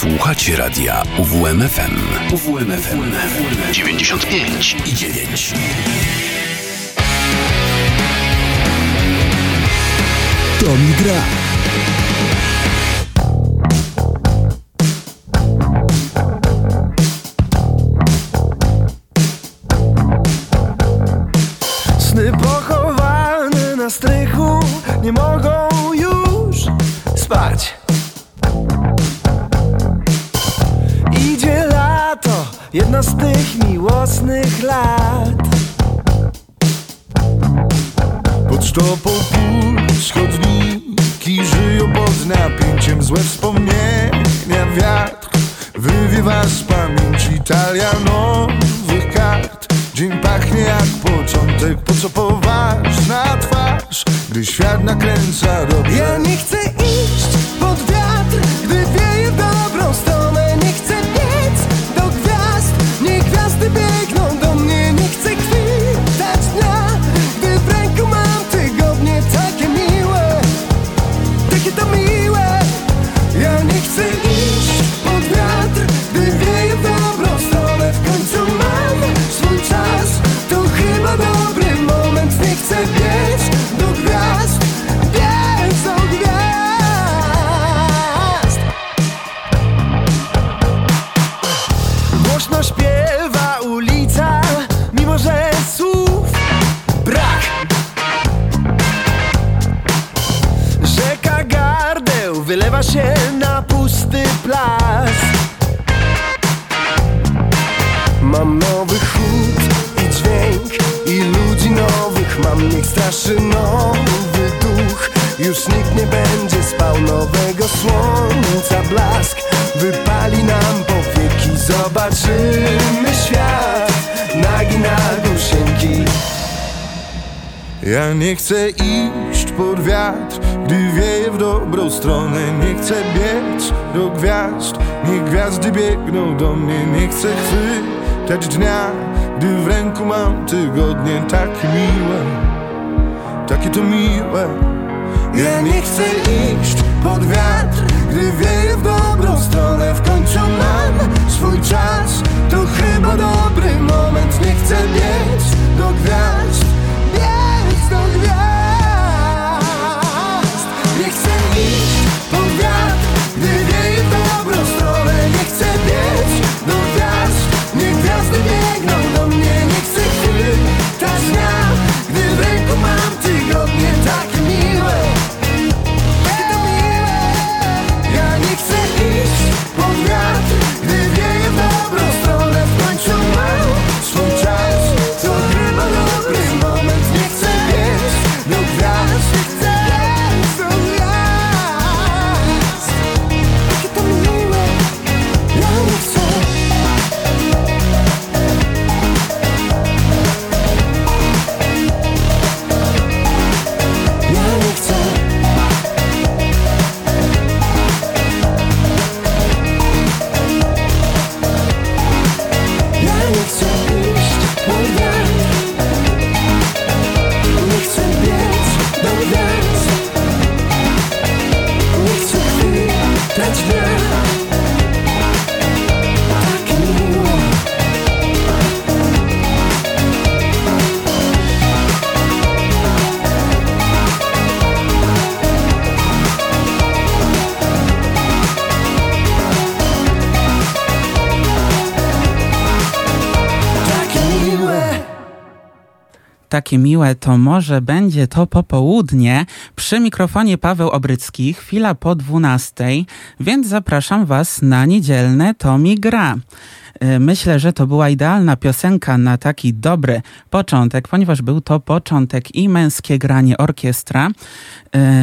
Słuchacie radia UWMFM. UWMFM 95 i 9. To mi gra. Jedno z tych miłosnych lat. Pod sztopą puls chodniki żyją pod napięciem. Złe wspomnienia wiatr wywiewa z pamięci. Talia nowych kart. Dzień pachnie jak początek, po co poważna twarz Gdy świat nakręca dobrze Ja nie chcę iść nie będzie spał nowego słońca blask. Wypali nam powieki, zobaczymy świat. Nagi na górsienki ja nie chcę iść pod wiatr, gdy wieje w dobrą stronę. Nie chcę biec do gwiazd, niech gwiazdy biegną do mnie. Nie chcę chwytać dnia, gdy w ręku mam tygodnie. Takie miłe, takie to miłe Ja nie chcę iść pod wiatr, gdy wieje w dobrą stronę. W końcu mam swój czas, to chyba dobry moment. Nie chcę biec do gwiazd, biec do gwiazd takie miłe, to może będzie to popołudnie. Przy mikrofonie Paweł Obrycki, chwila po 12, więc zapraszam Was na niedzielne To mi gra. Y, Myślę, że to była idealna piosenka na taki dobry początek, ponieważ był to początek i męskie granie orkiestra. Y,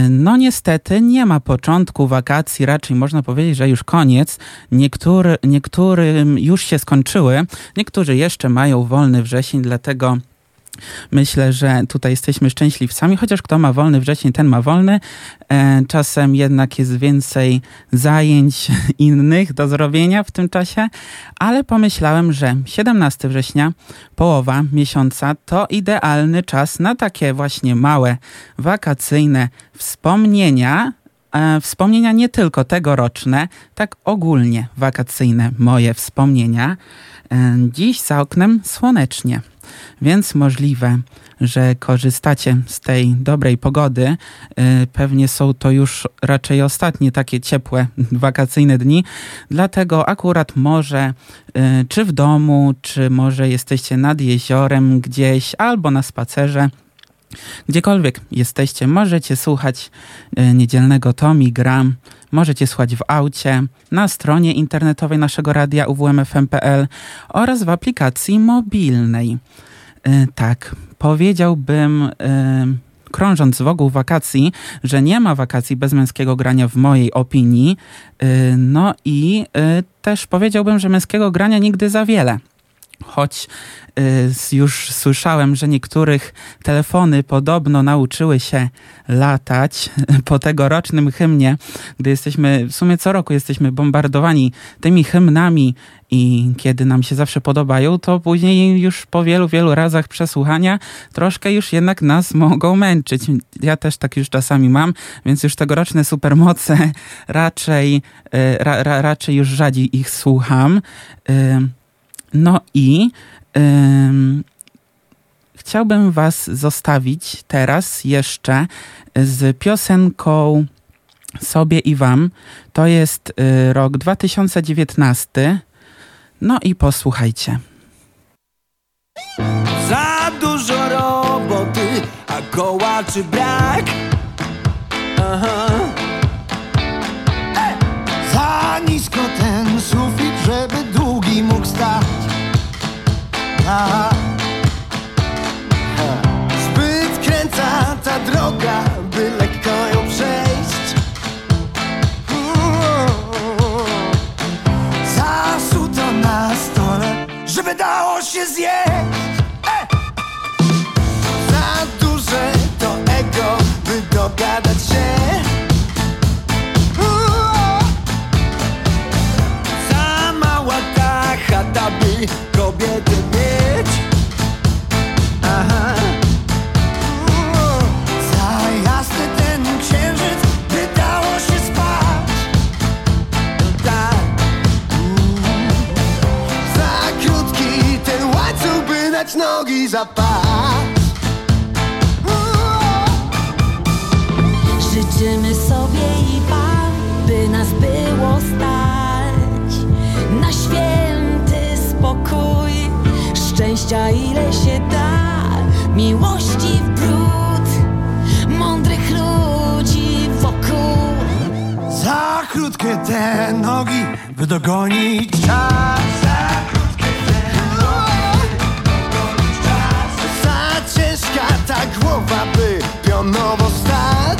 No niestety nie ma początku wakacji, raczej można powiedzieć, że już koniec. Niektóry, niektórym już się skończyły, niektórzy jeszcze mają wolny wrzesień, dlatego Myślę, że tutaj jesteśmy szczęśliwcami, chociaż kto ma wolny wrzesień, ten ma wolny. E, czasem jednak jest więcej zajęć innych do zrobienia w tym czasie, ale pomyślałem, że 17 września, połowa miesiąca, to idealny czas na takie właśnie małe, wakacyjne wspomnienia, e, wspomnienia nie tylko tegoroczne, tak ogólnie wakacyjne moje wspomnienia. E, dziś za oknem słonecznie, więc możliwe, że korzystacie z tej dobrej pogody. E, pewnie są to już raczej ostatnie takie ciepłe wakacyjne dni, dlatego akurat może e, czy w domu, czy może jesteście nad jeziorem gdzieś albo na spacerze. Gdziekolwiek jesteście, możecie słuchać e, niedzielnego Tomi Gram, możecie słuchać w aucie, na stronie internetowej naszego radia uwmfm.pl oraz w aplikacji mobilnej. Tak, powiedziałbym, krążąc wokół wakacji, że nie ma wakacji bez męskiego grania w mojej opinii. No i też powiedziałbym, że męskiego grania nigdy za wiele. Choć już słyszałem, że niektórych telefony podobno nauczyły się latać po tegorocznym hymnie, gdy jesteśmy, w sumie co roku jesteśmy bombardowani tymi hymnami i kiedy nam się zawsze podobają, to później już po wielu, wielu razach przesłuchania troszkę już jednak nas mogą męczyć. Ja też tak już czasami mam, więc już tegoroczne supermoce raczej, ra, ra, raczej już rzadziej ich słucham. No i chciałbym Was zostawić teraz jeszcze z piosenką sobie i Wam. To jest y, rok 2019. No i posłuchajcie. Za dużo roboty, a kołaczy brak. Aha. Za nisko ten sufit, żeby długi mógł stać Zbyt kręca ta droga, by lekko ją przejść. Zasuto na stole, żeby dało się zjeść dać nogi za pas Życzymy sobie i Wam, by nas było stać. Na święty spokój, szczęścia ile się da, miłości w brud, mądrych ludzi wokół. Za krótkie te nogi, by dogonić czas głowa, by pionowo stać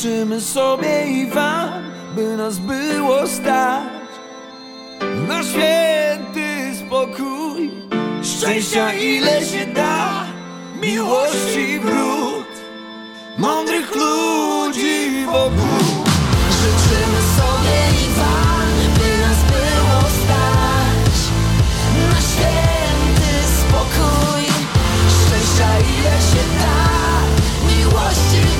Życzymy sobie i wam, by nas było stać na święty spokój. Szczęścia ile się da, miłości wrót, mądrych ludzi wokół. Życzymy sobie i Wam, by nas było stać na święty spokój, szczęścia ile się da, miłości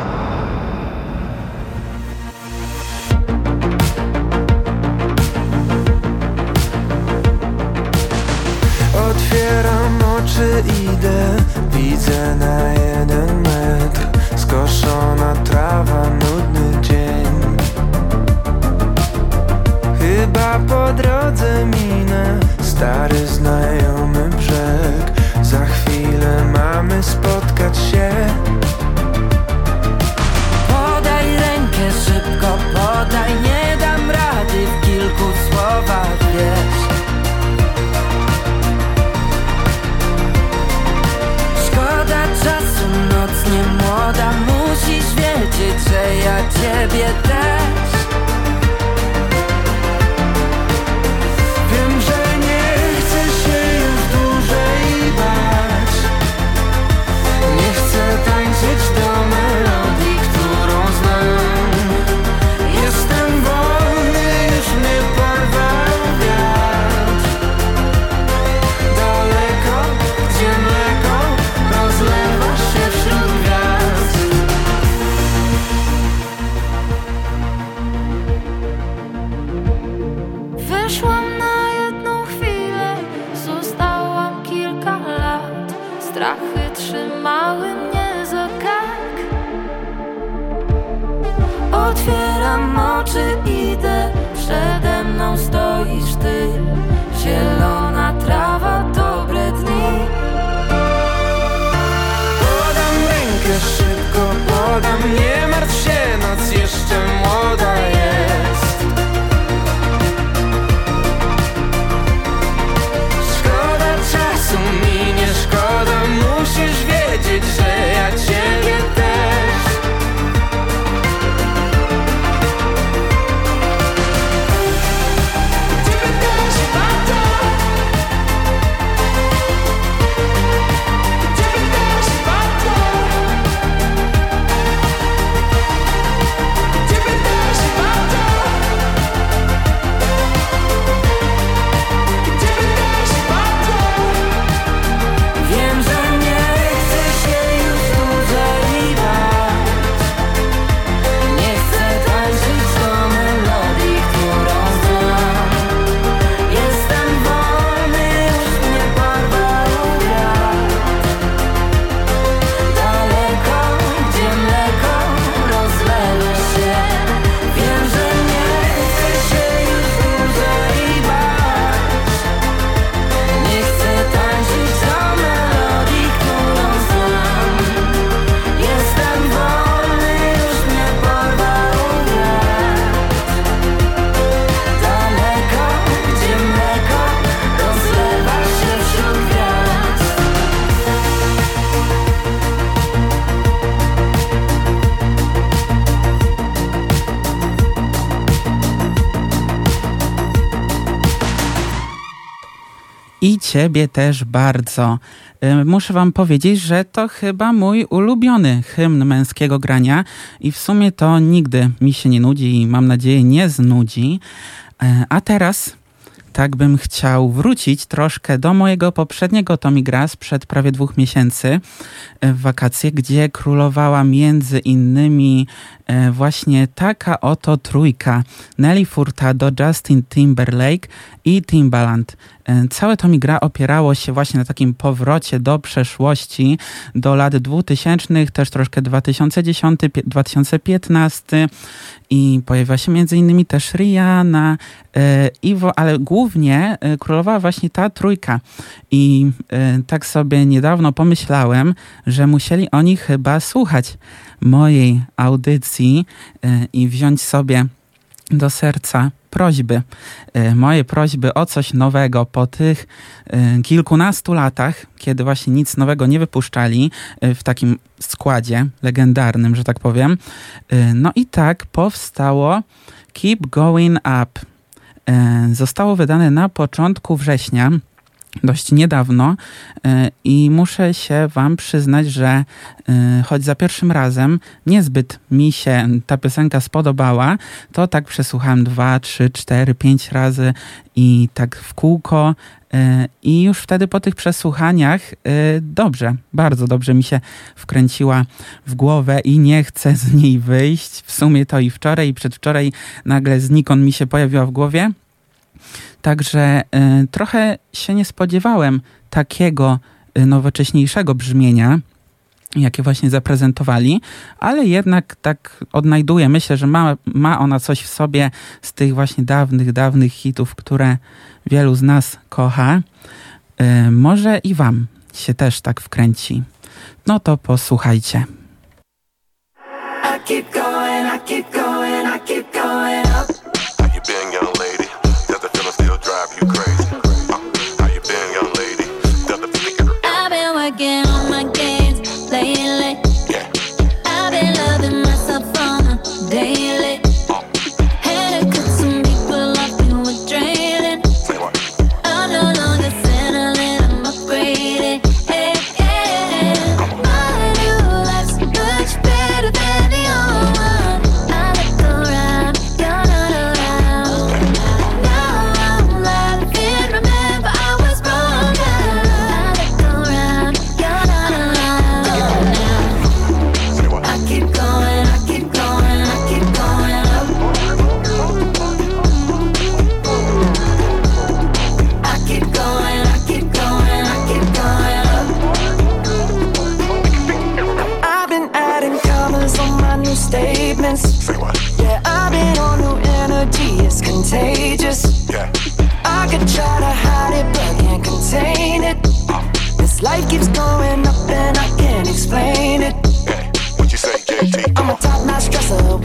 idę. Widzę na jeden metr Skoszona trawa, nudny dzień. Chyba po drodze minę Stary znajomy brzeg. Za chwilę mamy spotkać się. Podaj rękę szybko, podaj, nie dam rady w kilku słowach, nie młoda, musisz wiedzieć, że ja ciebie też ciebie też bardzo. Muszę wam powiedzieć, że to chyba mój ulubiony hymn męskiego grania i w sumie to nigdy mi się nie nudzi i mam nadzieję nie znudzi. E, A teraz tak bym chciał wrócić troszkę do mojego poprzedniego Tommy Gra sprzed prawie dwóch miesięcy e, w wakacje, gdzie królowała między innymi e, właśnie taka oto trójka Nelly Furtado, Justin Timberlake i Timbaland. E, Całe Tommy Gra opierało się właśnie na takim powrocie do przeszłości, do lat 2000, też troszkę 2010, pie- 2015 i pojawiła się między innymi też Rihanna, e, Iwo, ale głównie e, królowała właśnie ta trójka. I tak sobie niedawno pomyślałem, że musieli oni chyba słuchać mojej audycji i wziąć sobie do serca prośby, e, moje prośby o coś nowego po tych e, kilkunastu latach, kiedy właśnie nic nowego nie wypuszczali e, w takim składzie legendarnym, że tak powiem. No i tak powstało Keep Going Up. Zostało wydane na początku września dość niedawno e, i muszę się wam przyznać, że e, choć za pierwszym razem niezbyt mi się ta piosenka spodobała, to tak przesłuchałem dwa, trzy, cztery, pięć razy i tak w kółko e, i już wtedy po tych przesłuchaniach dobrze, bardzo dobrze mi się wkręciła w głowę i nie chcę z niej wyjść. W sumie to i wczoraj i przedwczoraj nagle znikąd mi się pojawiła w głowie. Także y, trochę się nie spodziewałem takiego y, nowocześniejszego brzmienia, jakie właśnie zaprezentowali, ale jednak tak odnajduję, myślę, że ma, ma ona coś w sobie z tych właśnie dawnych, dawnych hitów, które wielu z nas kocha. Yy, może i wam się też tak wkręci. No to posłuchajcie. I keep going, I keep going, I keep going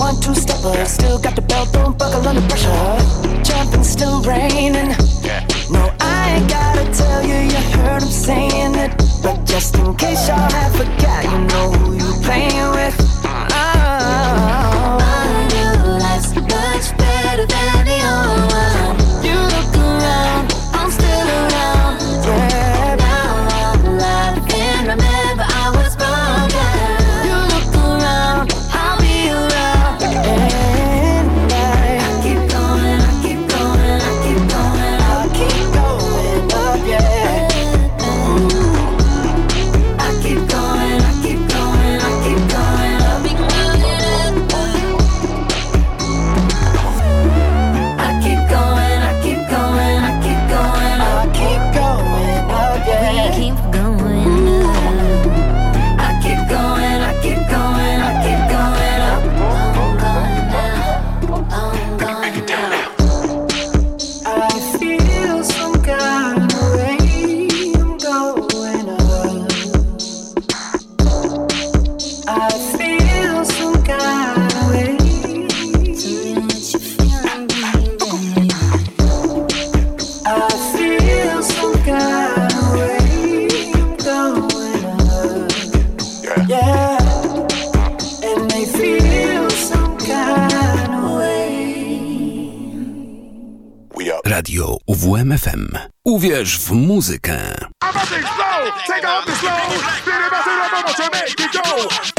one two stepper. Still got the belt, don't buckle under pressure. Jumping, still raining. No, I ain't gotta tell you, you heard I'm saying it. But just in case y'all have forgot, you know who you're playing with. The back.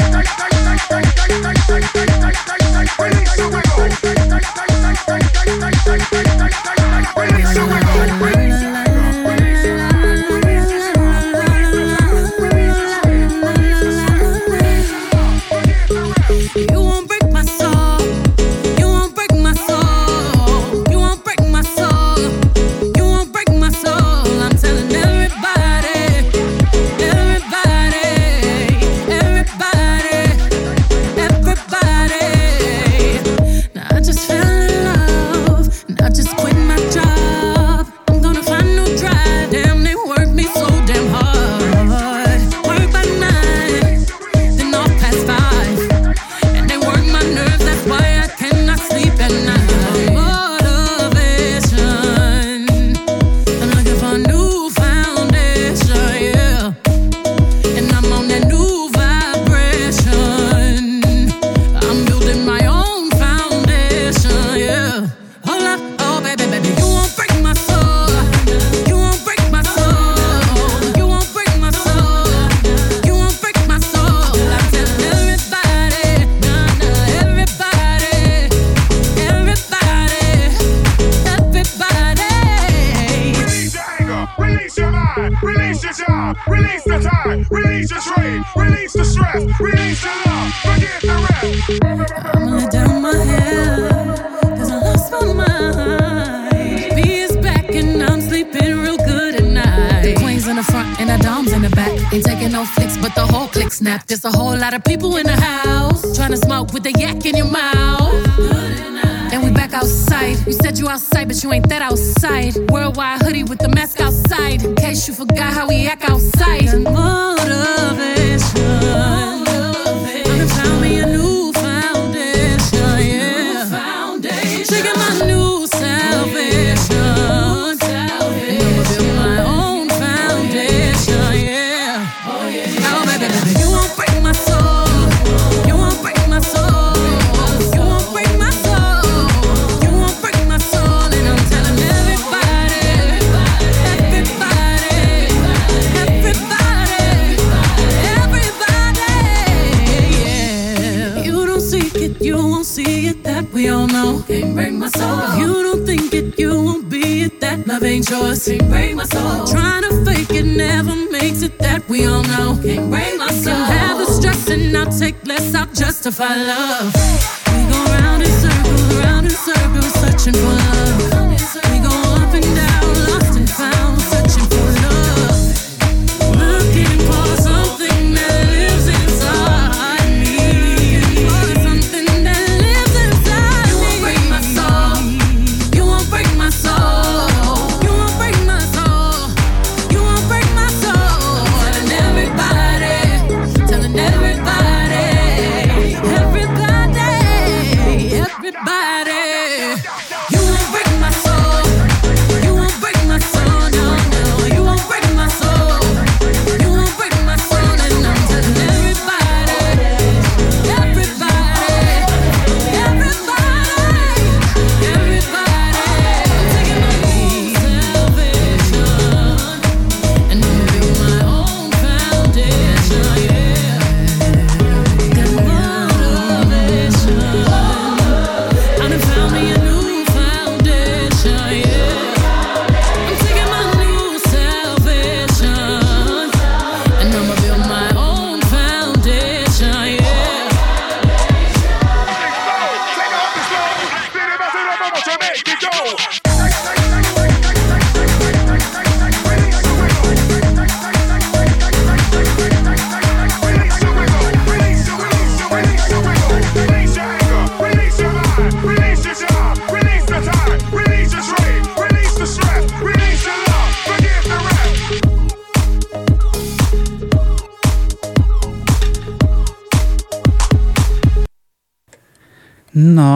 Show.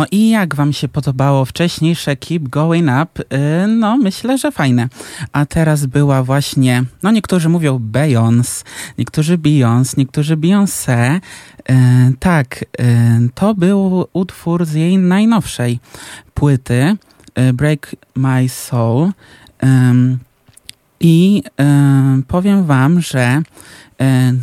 No i jak wam się podobało wcześniejsze Keep Going Up? Y, no myślę, że fajne. A teraz była właśnie, no niektórzy mówią Beyoncé, niektórzy Beyoncé, niektórzy Beyoncé. Y, tak, y, to był utwór z jej najnowszej płyty Break My Soul. I powiem wam, że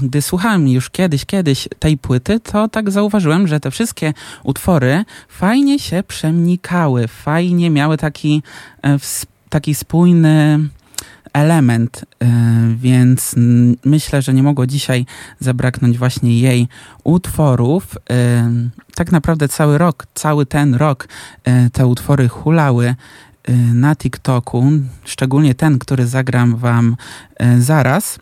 gdy słuchałem już kiedyś, kiedyś tej płyty, to tak zauważyłem, że te wszystkie utwory fajnie się przemnikały, fajnie miały taki, e, taki spójny element, e, więc myślę, że nie mogło dzisiaj zabraknąć właśnie jej utworów. Tak naprawdę cały rok, cały ten rok te utwory hulały na TikToku, szczególnie ten, który zagram wam zaraz.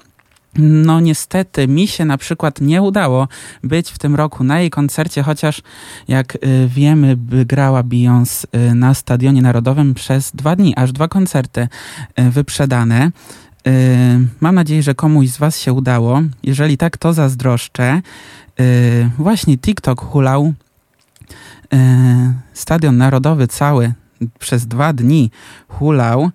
No niestety mi się na przykład nie udało być w tym roku na jej koncercie, chociaż jak y, wiemy, grała Beyoncé y, na Stadionie Narodowym przez dwa dni, aż dwa koncerty y, wyprzedane. Mam nadzieję, że komuś z Was się udało. Jeżeli tak, to zazdroszczę. Właśnie TikTok hulał. Stadion Narodowy cały przez dwa dni hulał.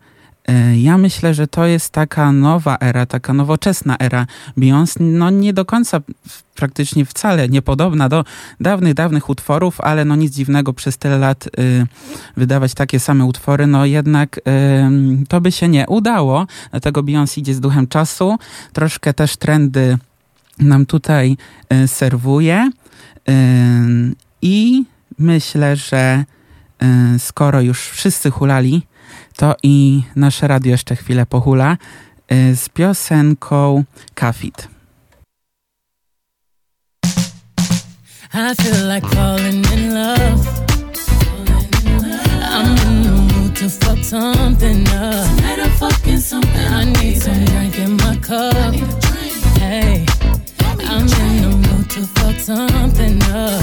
E, ja myślę, że to jest taka nowa era, taka nowoczesna era. Beyoncé, no nie do końca praktycznie wcale niepodobna do dawnych, dawnych utworów, ale no nic dziwnego przez tyle lat y, wydawać takie same utwory, no jednak y, to by się nie udało, dlatego Beyoncé idzie z duchem czasu, troszkę też trendy nam tutaj y, serwuje. I myślę, że y, skoro już wszyscy hulali to i nasze radio jeszcze chwilę pohula y, z piosenką Kafit. I feel like falling in love. I'm in the mood to fuck something up. Tonight I'm fucking something. I need some drink in my cup. Hey, I'm in the mood to fuck something up.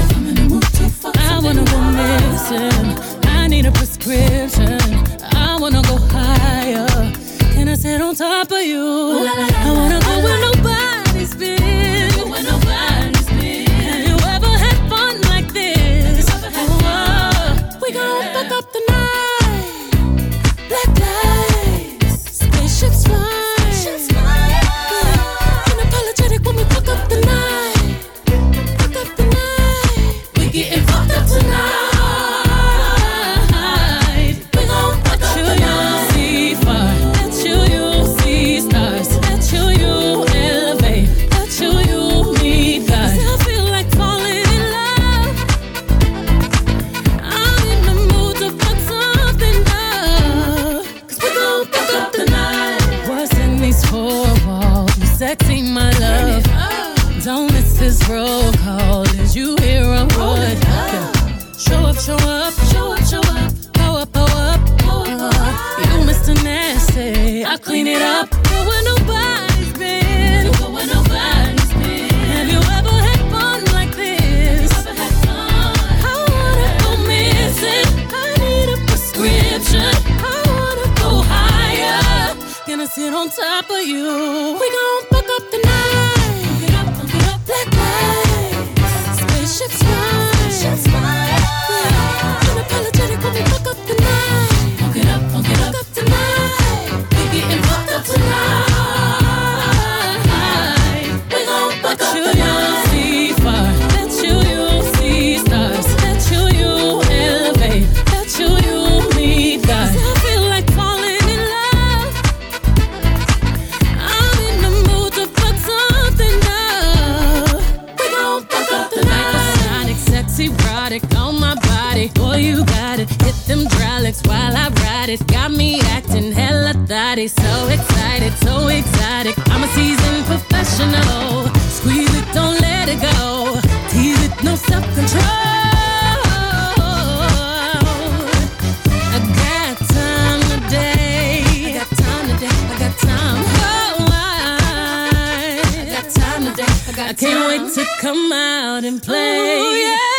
I wanna go missing. I need a prescription. wanna go higher. Can I sit on top of you? I wanna go where nobody's been. clean it up. Go where nobody's been. Have you ever had fun like this? I wanna go missing. I need a prescription. I wanna go higher. Sit on top of you. We gon' so excited, so excited. I'm a seasoned professional. Squeeze it, don't let it go. Tease it, no self control. I got time today. I got time today. I got time. Oh, I, I got time today. I got time. I can't wait to come out and play. Ooh, yeah.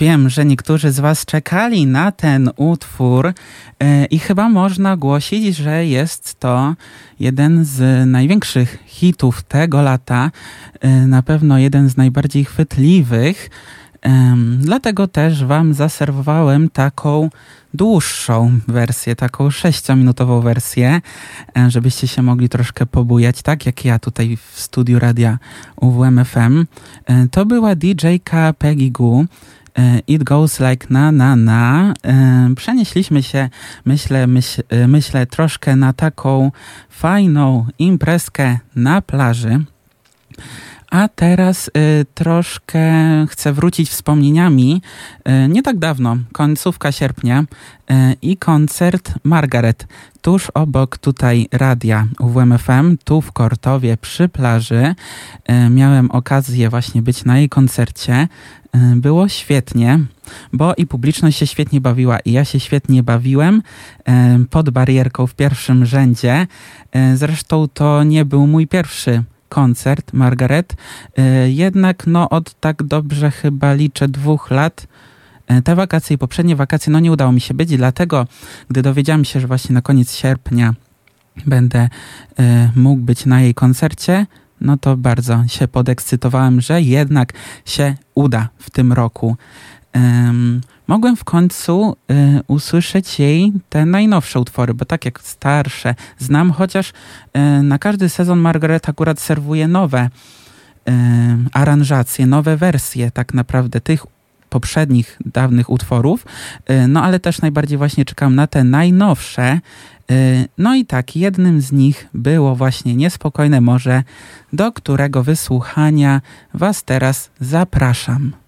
Wiem, że niektórzy z Was czekali na ten utwór e, i chyba można głosić, że jest to jeden z największych hitów tego lata, e, na pewno jeden z najbardziej chwytliwych. Dlatego też Wam zaserwowałem taką dłuższą wersję, taką sześciominutową wersję, e, żebyście się mogli troszkę pobujać, tak jak ja tutaj w studiu radia UWMFM. To była DJ-ka Peggy Goo. E, It Goes Like Na Na Na. E, Przenieśliśmy się, myślę, myśl, e, myślę, troszkę na taką fajną imprezkę na plaży. A teraz y, troszkę chcę wrócić wspomnieniami. Y, nie tak dawno, końcówka sierpnia y, i koncert Margaret tuż obok tutaj radia UWMFM, tu w Kortowie przy plaży. Miałem okazję właśnie być na jej koncercie. Było świetnie, bo i publiczność się świetnie bawiła i ja się świetnie bawiłem pod barierką w pierwszym rzędzie. Zresztą to nie był mój pierwszy koncert Margaret. Y, Jednak no od tak dobrze chyba liczę dwóch lat y, te wakacje i poprzednie wakacje no nie udało mi się być, dlatego gdy dowiedziałem się, że właśnie na koniec sierpnia będę y, mógł być na jej koncercie, no to bardzo się podekscytowałem, że jednak się uda w tym roku mogłem w końcu y, usłyszeć jej te najnowsze utwory, bo tak jak starsze znam, chociaż y, na każdy sezon Margaret akurat serwuje nowe y, aranżacje, nowe wersje tak naprawdę tych poprzednich dawnych utworów, y, no ale też najbardziej właśnie czekam na te najnowsze. Y, no i tak, jednym z nich było właśnie Niespokojne Morze, do którego wysłuchania Was teraz zapraszam.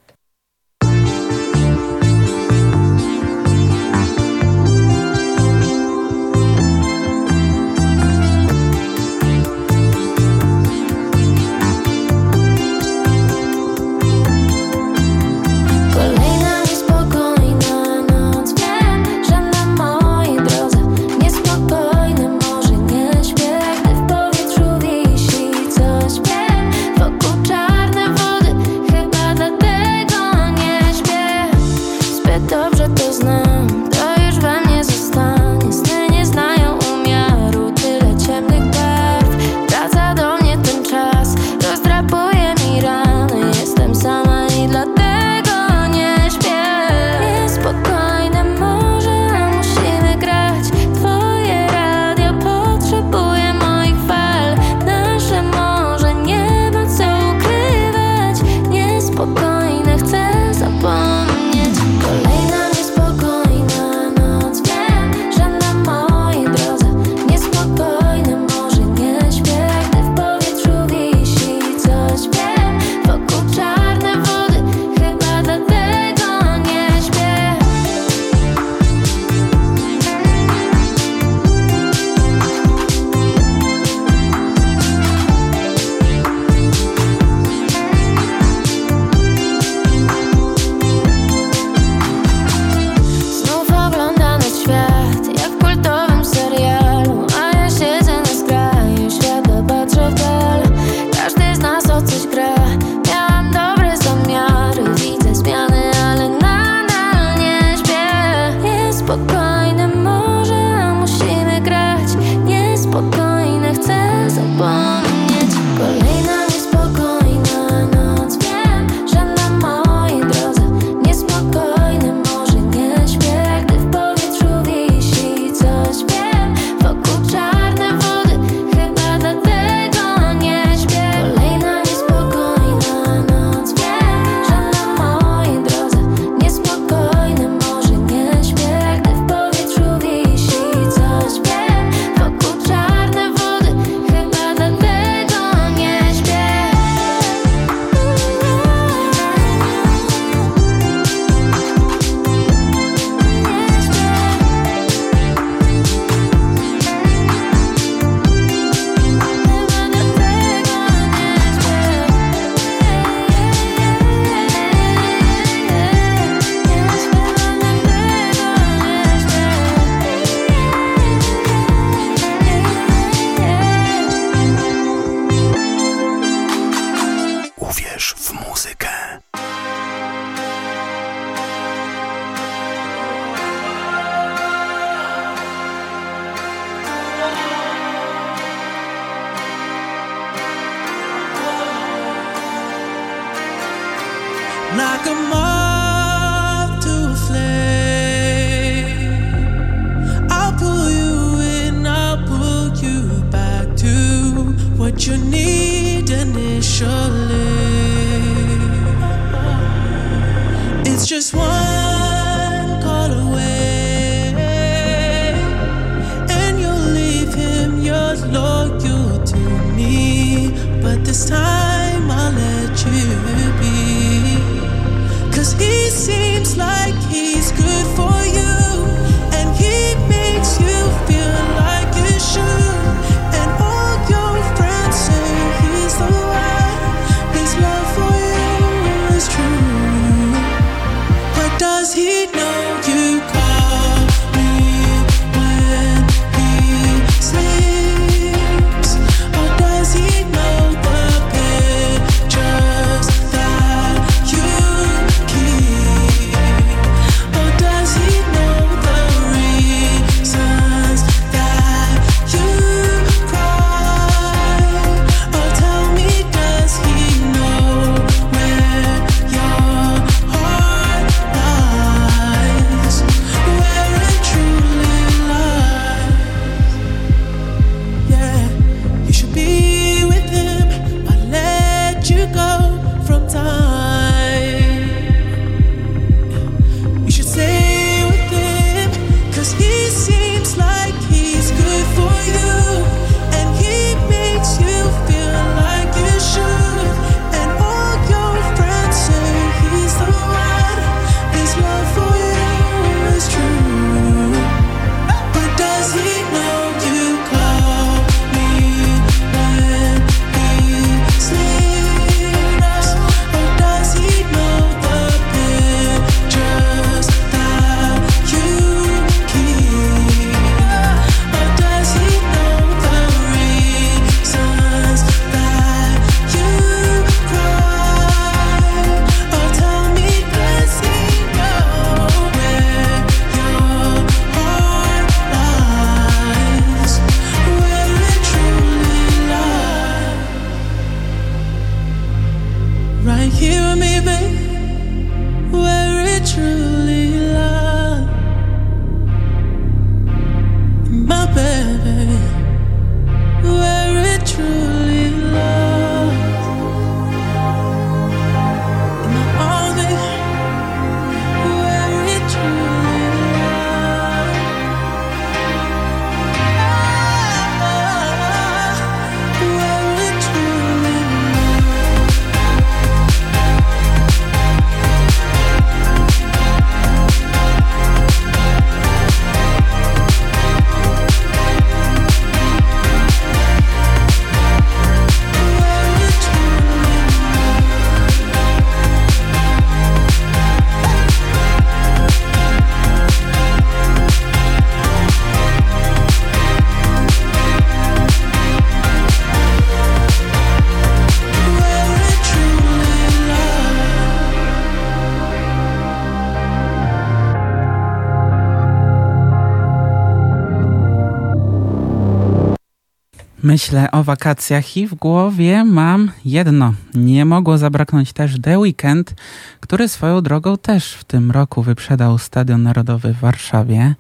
Myślę o wakacjach i w głowie mam jedno. Nie mogło zabraknąć też The Weekend, który swoją drogą też w tym roku wyprzedał Stadion Narodowy w Warszawie.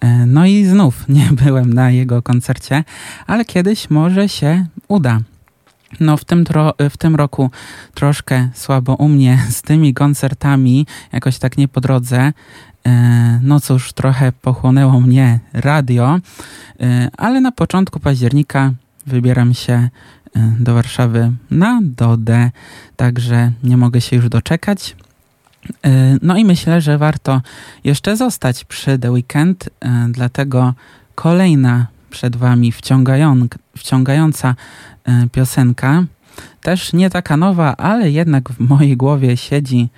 E, no i znów nie byłem na jego koncercie, ale kiedyś może się uda. No w tym, tro, w tym roku troszkę słabo u mnie z tymi koncertami, jakoś tak nie po drodze. E, no cóż, trochę pochłonęło mnie radio, e, ale na początku października wybieram się y, do Warszawy na Dodę, także nie mogę się już doczekać. Y, no i myślę, że warto jeszcze zostać przy The Weekend, y, dlatego kolejna przed Wami wciągająca piosenka. Też nie taka nowa, ale jednak w mojej głowie siedzi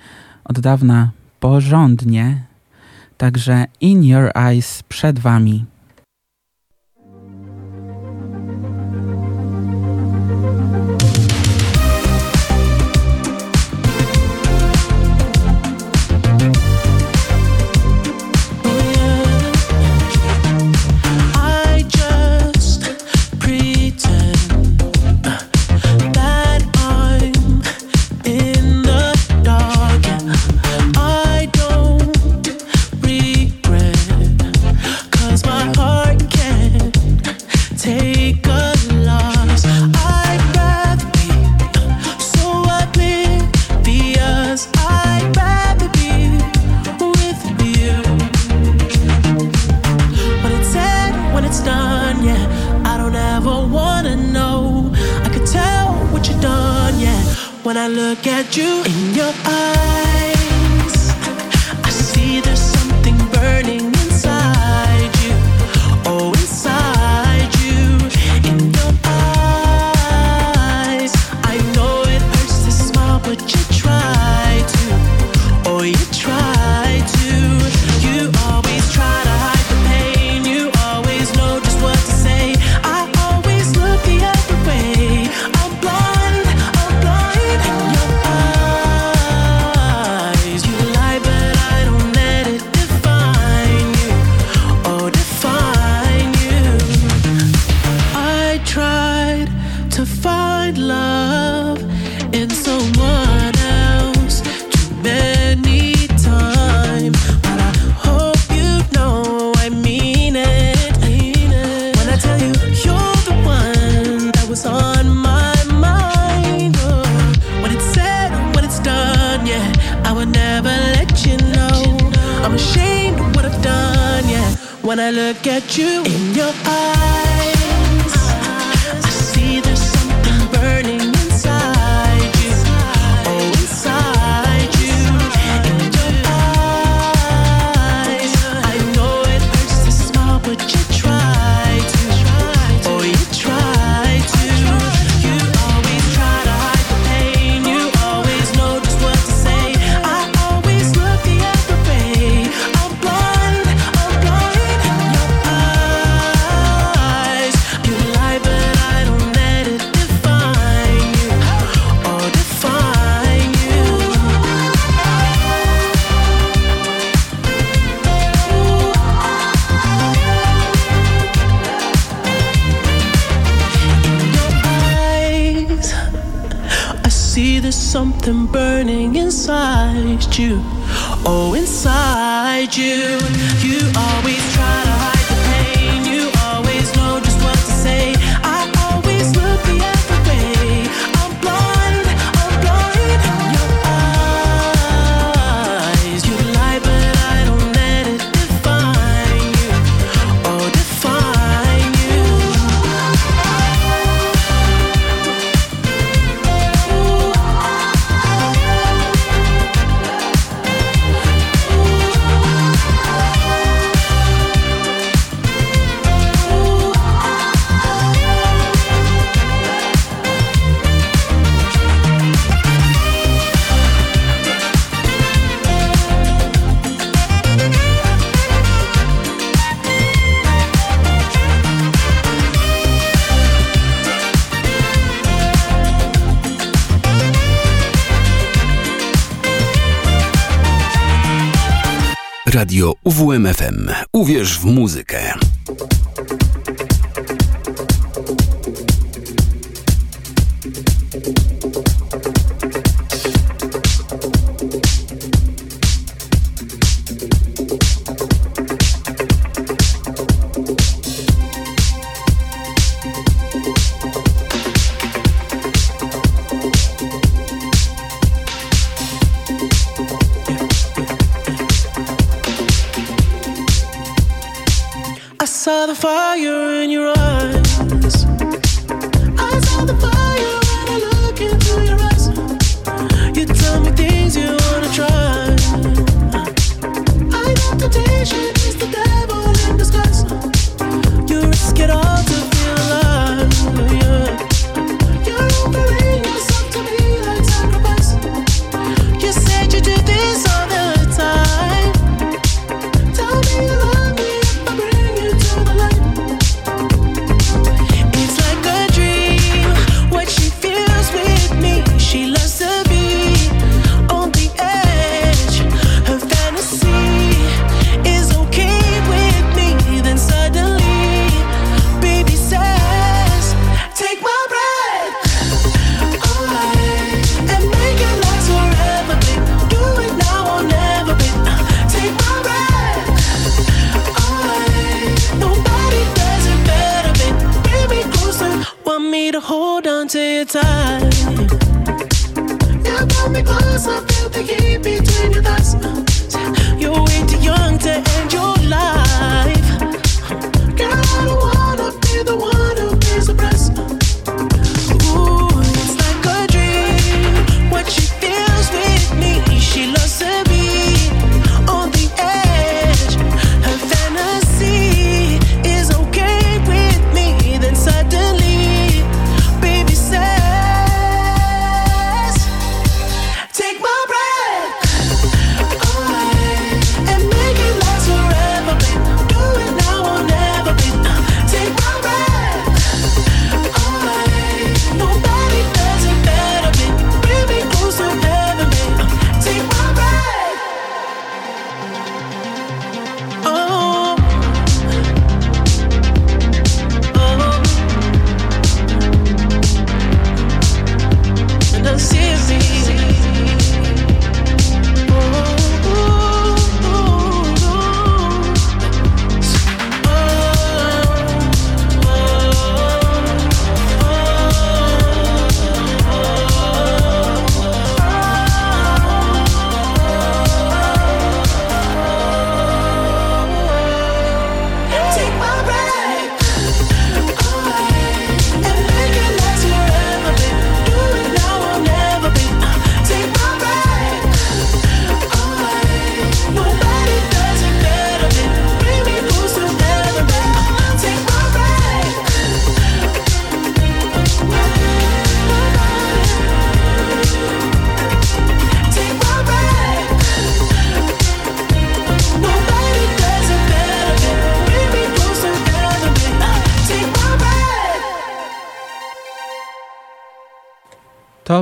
od dawna porządnie. Także In Your Eyes przed Wami. Garage Музыка. Thank in your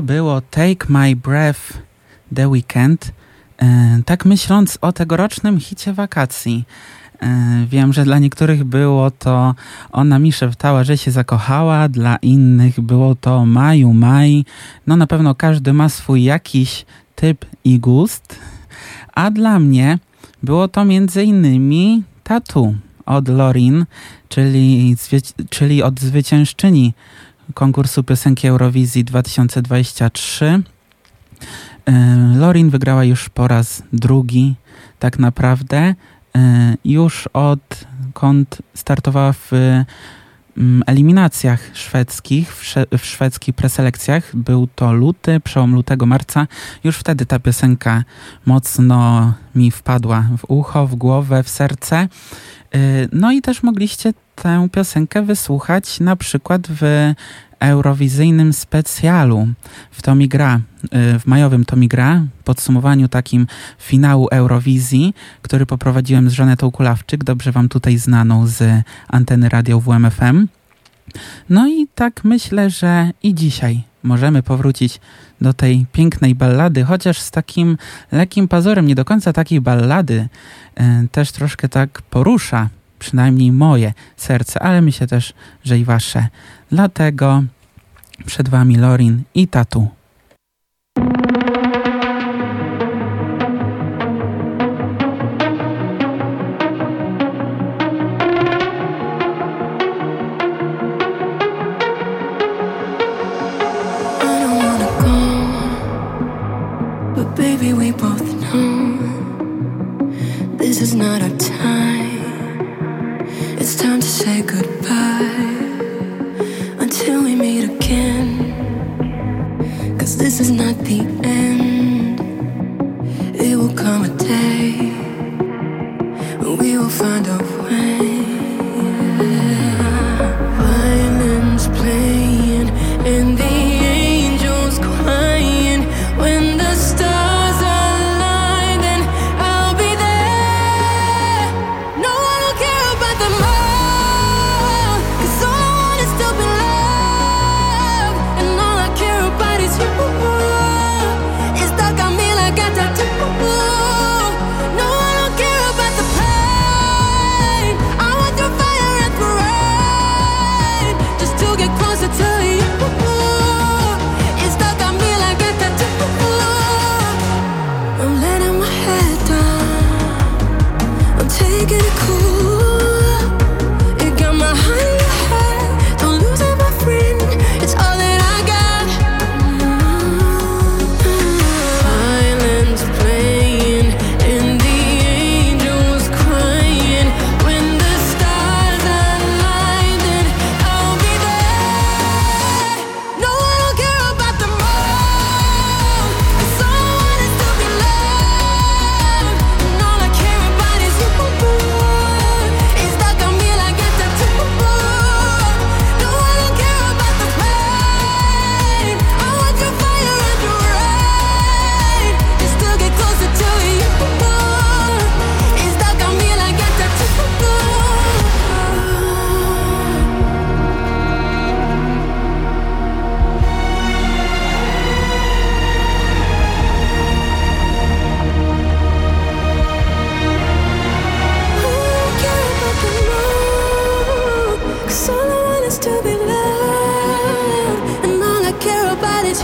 Było Take My Breath The Weekend. E, tak myśląc o tegorocznym hicie wakacji. E, wiem, że dla niektórych było to ona mi szeptała, że się zakochała, dla innych było to Maju Maj. No na pewno każdy ma swój jakiś typ i gust. A dla mnie było to między innymi Tatu od Lorin, czyli, czyli od zwyciężczyni konkursu piosenki Eurowizji 2023. E, Lorin wygrała już po raz drugi, tak naprawdę. E, Już odkąd startowała w mm, eliminacjach szwedzkich, w, szwedzkich preselekcjach, był to luty, przełom lutego, marca. Już wtedy ta piosenka mocno mi wpadła w ucho, w głowę, w serce. Y, No i też mogliście tę piosenkę wysłuchać na przykład w eurowizyjnym specjalu w Tomi Gra, y, w majowym Tomi Gra, podsumowaniu takim finału Eurowizji, który poprowadziłem z Żanetą Kulawczyk, dobrze wam tutaj znaną z anteny radio WMFM. No i tak myślę, że i dzisiaj możemy powrócić do tej pięknej ballady, chociaż z takim lekkim pazurem, nie do końca takiej ballady, też troszkę tak porusza, przynajmniej moje serce, ale myślę też, że i wasze. Dlatego przed wami Lorin i Tatu.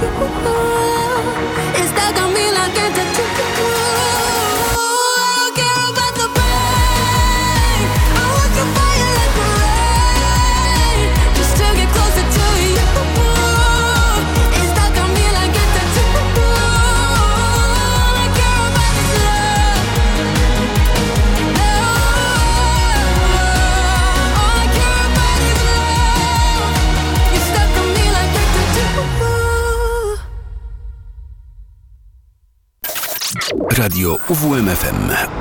有苦。UWMFM.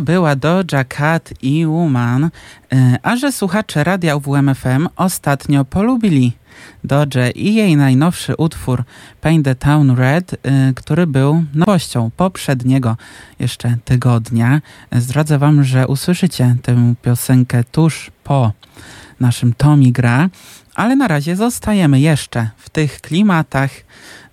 Była Doja Cat i Woman, y, a że słuchacze radia UWMFM ostatnio polubili Dodge i jej najnowszy utwór Paint the Town Red, y, który był nowością poprzedniego jeszcze tygodnia. Zdradzę wam, że usłyszycie tę piosenkę tuż po naszym Tomi Gra, ale na razie zostajemy jeszcze w tych klimatach.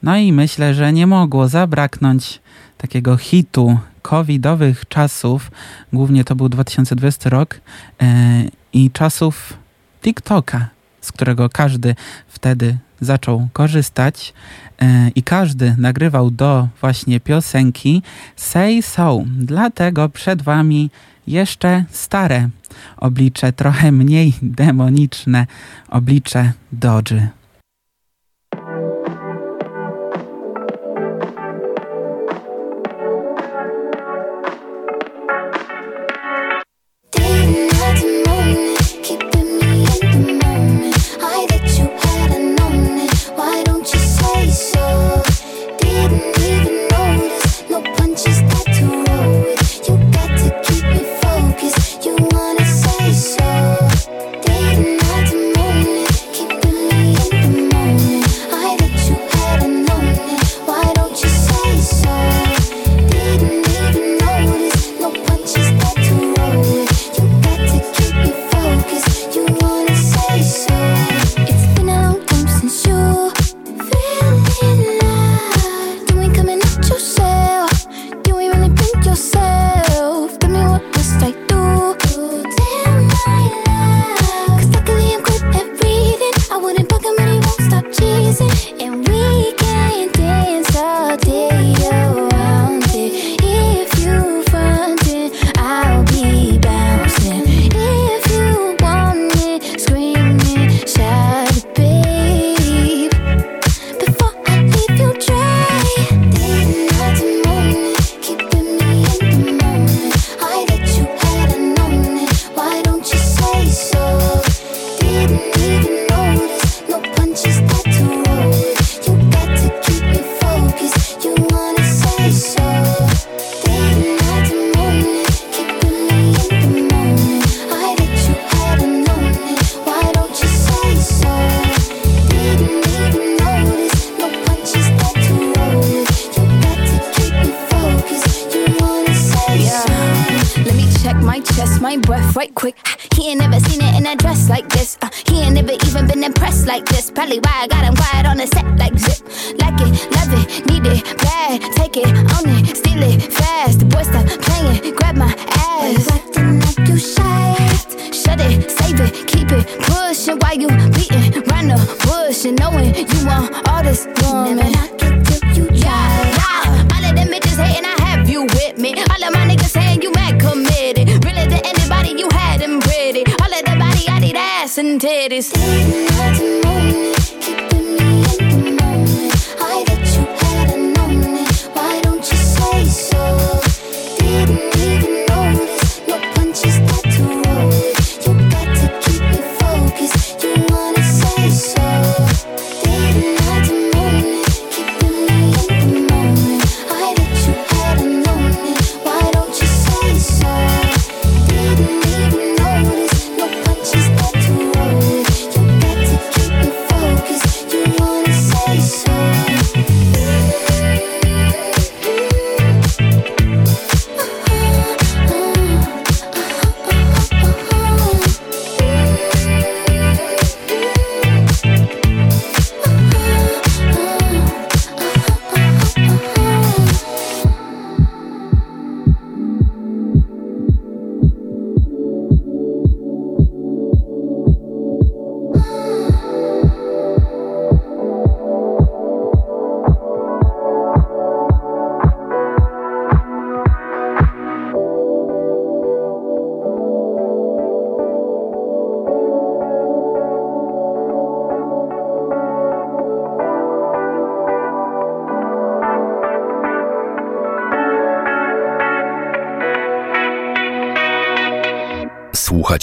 No i myślę, że nie mogło zabraknąć takiego hitu covidowych czasów, głównie to był 2020 rok, e, i czasów TikToka, z którego każdy wtedy zaczął korzystać e, i każdy nagrywał do właśnie piosenki Say So. Dlatego przed Wami jeszcze stare oblicze, trochę mniej demoniczne oblicze Dodży.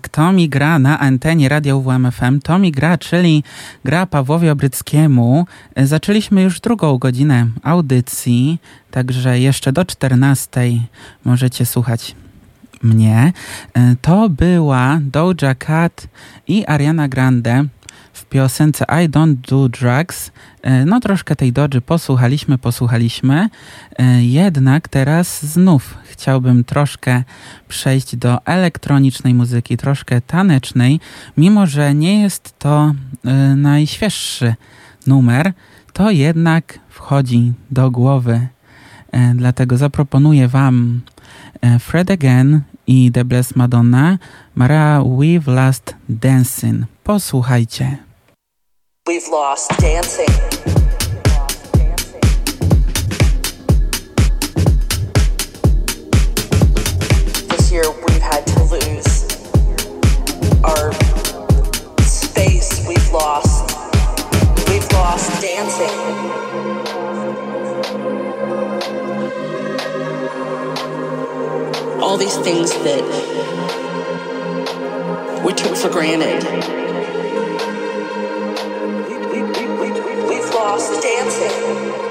jak Tomi gra na antenie Radia UWMFM. Tomi gra, czyli gra Pawłowi Obryckiemu. E, zaczęliśmy już drugą godzinę audycji, także jeszcze do 14 możecie słuchać mnie. E, to była Doja Cat i Ariana Grande w piosence I Don't Do Drugs. E, no troszkę tej dodży posłuchaliśmy, posłuchaliśmy, e, jednak teraz znów chciałbym troszkę przejść do elektronicznej muzyki, troszkę tanecznej, mimo że nie jest to e, najświeższy numer, to jednak wchodzi do głowy. Dlatego zaproponuję Wam Fred Again i The Blessed Madonna, Mara We've Last Dancing. Posłuchajcie. We've lost dancing. This year we've had to lose our space. We've lost. We've lost dancing. All these things that we took for granted. lost dancing.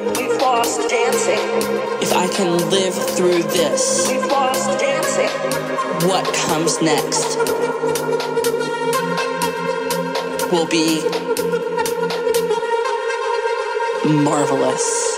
We've lost dancing. If I can live through this, we've lost dancing. What comes next will be marvelous.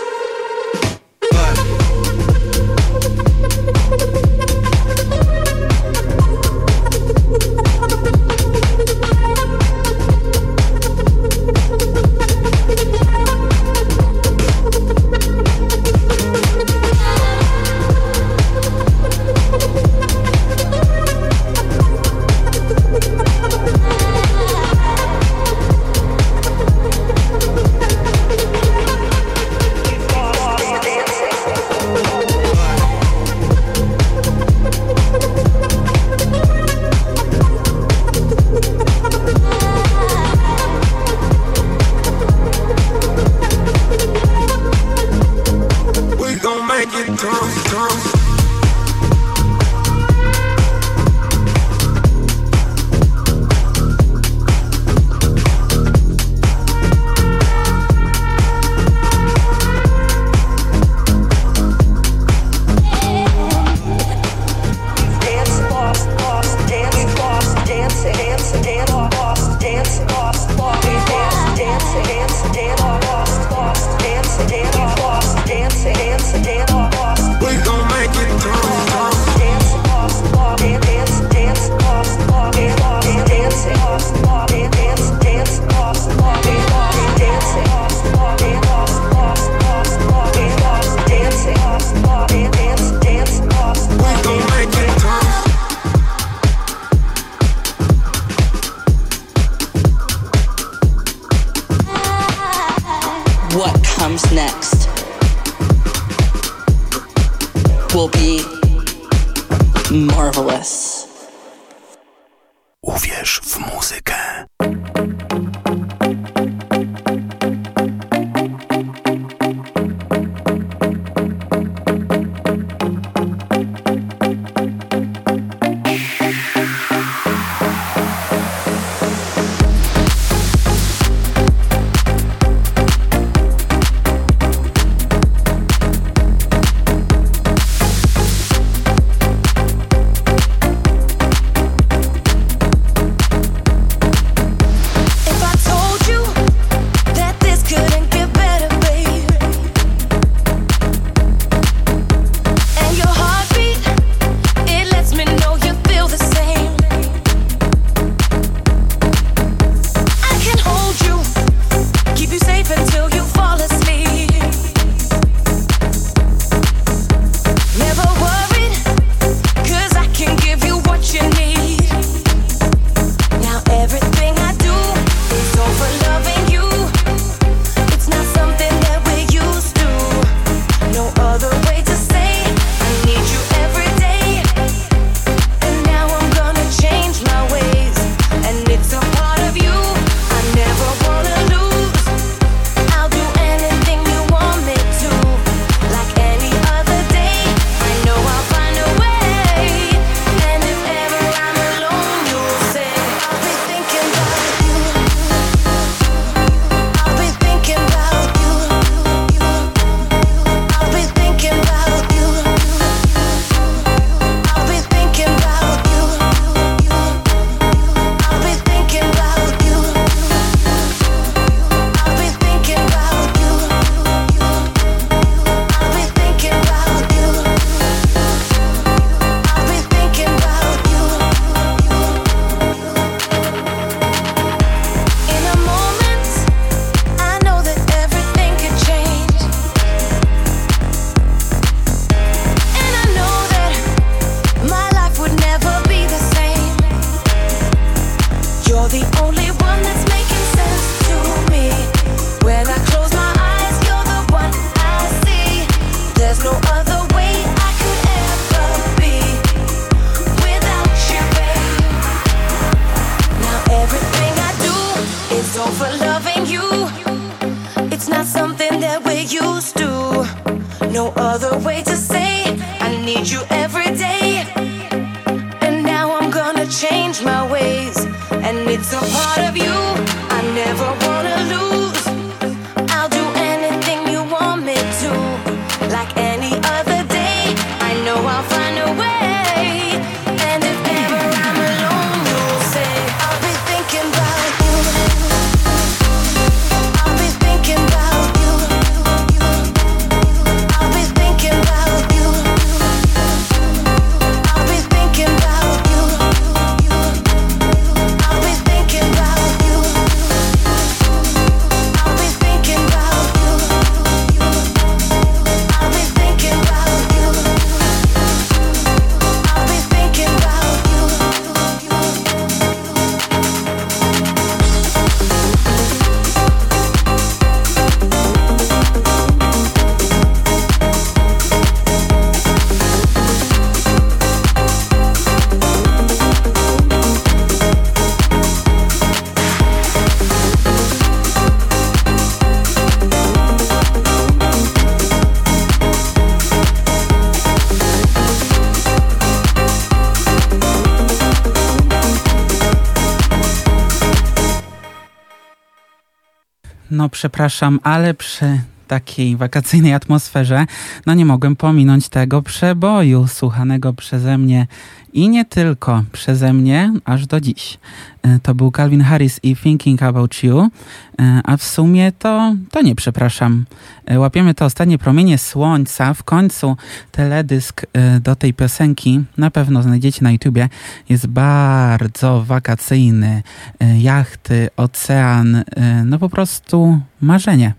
no przepraszam, ale przy takiej wakacyjnej atmosferze, no nie mogłem pominąć tego przeboju słuchanego przeze mnie i nie tylko przeze mnie aż do dziś. E, to był Calvin Harris i Thinking About You, e, a w sumie to, to nie przepraszam. E, łapiemy te ostatnie promienie słońca. W końcu teledysk e, do tej piosenki na pewno znajdziecie na YouTubie. Jest bardzo wakacyjny. E, jachty, ocean, no po prostu marzenie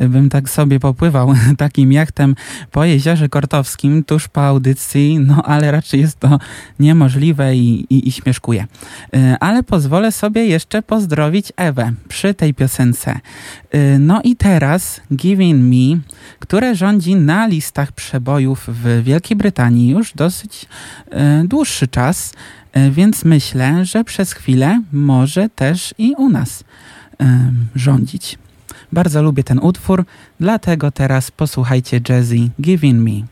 bym tak sobie popływał takim jachtem po jeziorze kortowskim tuż po audycji, no ale raczej jest to niemożliwe i, i, i śmieszkuję. E, ale pozwolę sobie jeszcze pozdrowić Ewę przy tej piosence. E, no i teraz Giving Me, które rządzi na listach przebojów w Wielkiej Brytanii już dosyć e, dłuższy czas, więc myślę, że przez chwilę może też i u nas rządzić. Bardzo lubię ten utwór, dlatego teraz posłuchajcie Jazzy Giving Me.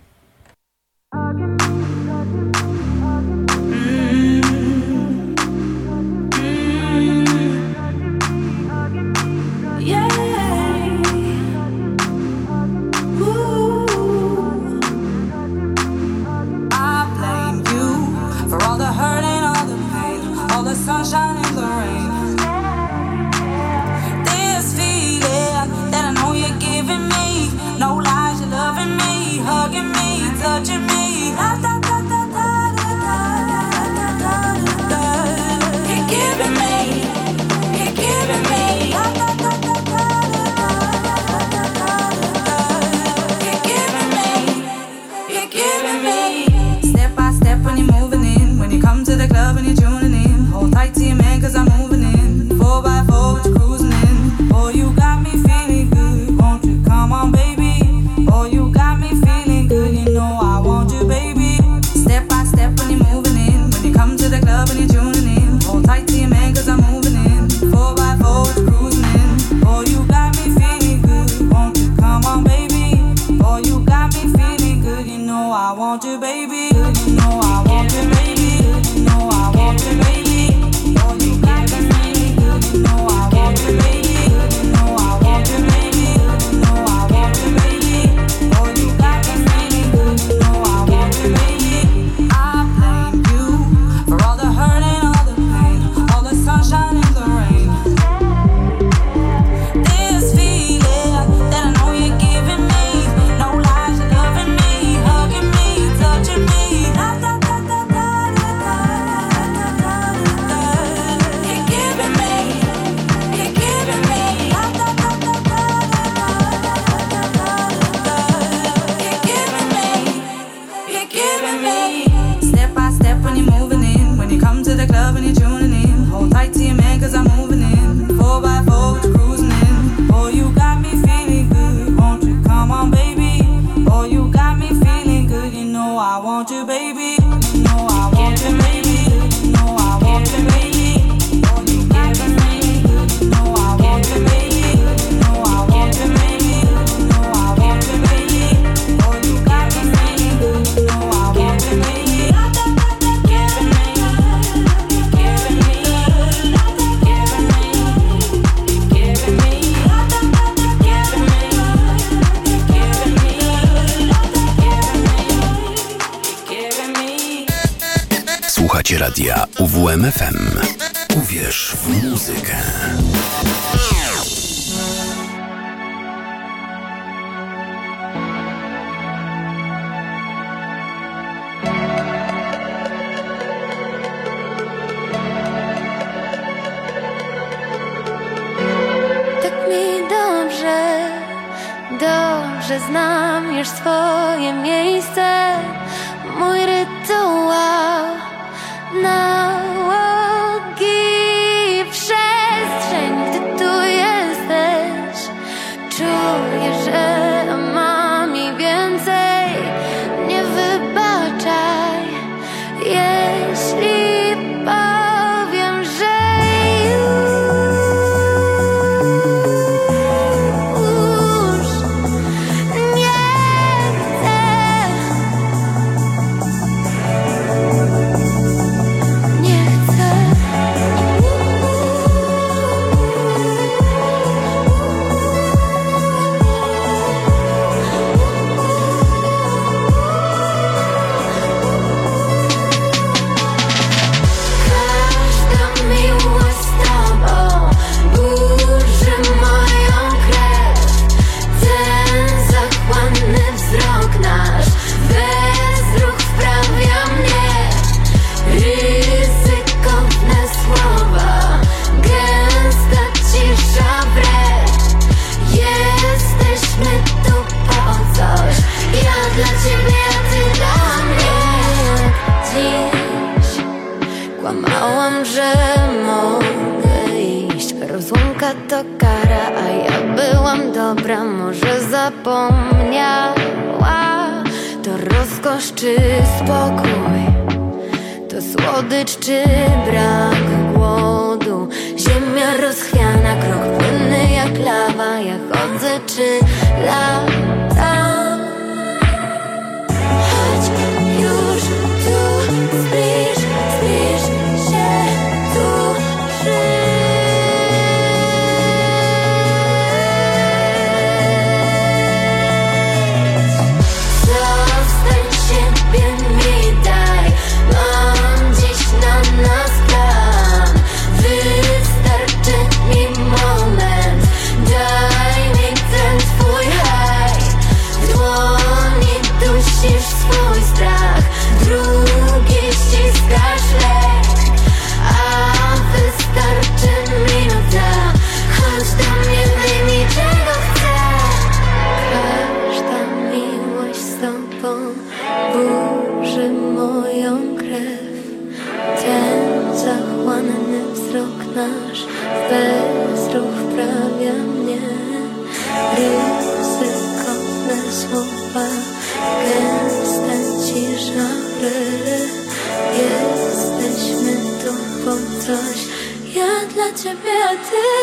Dla ciebie,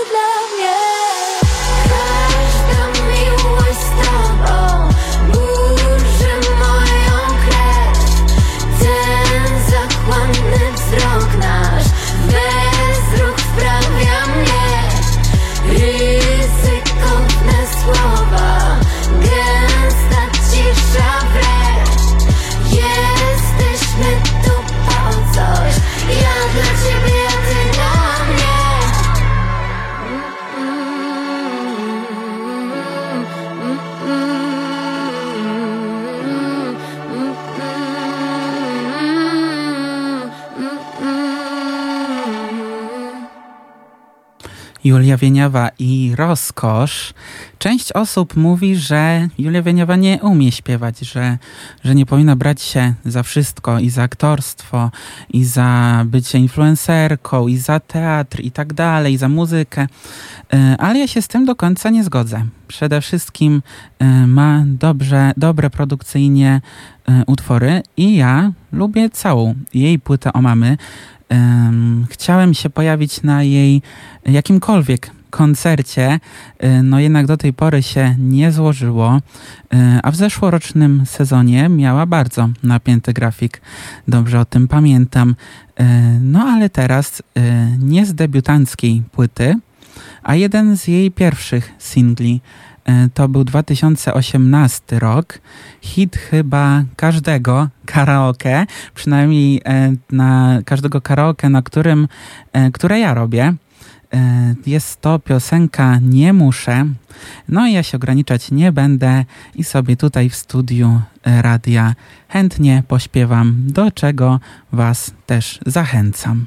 Wieniawa i rozkosz. Część osób mówi, że Julia Wieniawa nie umie śpiewać, że, że nie powinna brać się za wszystko i za aktorstwo, i za bycie influencerką, i za teatr, i tak dalej, i za muzykę. E, Ale ja się z tym do końca nie zgodzę. Przede wszystkim e, ma dobrze, dobre produkcyjnie e, utwory i ja lubię całą jej płytę o mamy. Em, chciałem się pojawić na jej jakimkolwiek koncercie, y, no jednak do tej pory się nie złożyło, y, a w zeszłorocznym sezonie miała bardzo napięty grafik, dobrze o tym pamiętam. Y, No ale teraz nie z debiutanckiej płyty, a jeden z jej pierwszych singli. Y, To był 2018 rok. Hit chyba każdego karaoke, przynajmniej e, na każdego karaoke, na którym, e, które ja robię. E, Jest to piosenka Nie muszę. No i ja się ograniczać nie będę i sobie tutaj w studiu e, radia chętnie pośpiewam, do czego Was też zachęcam.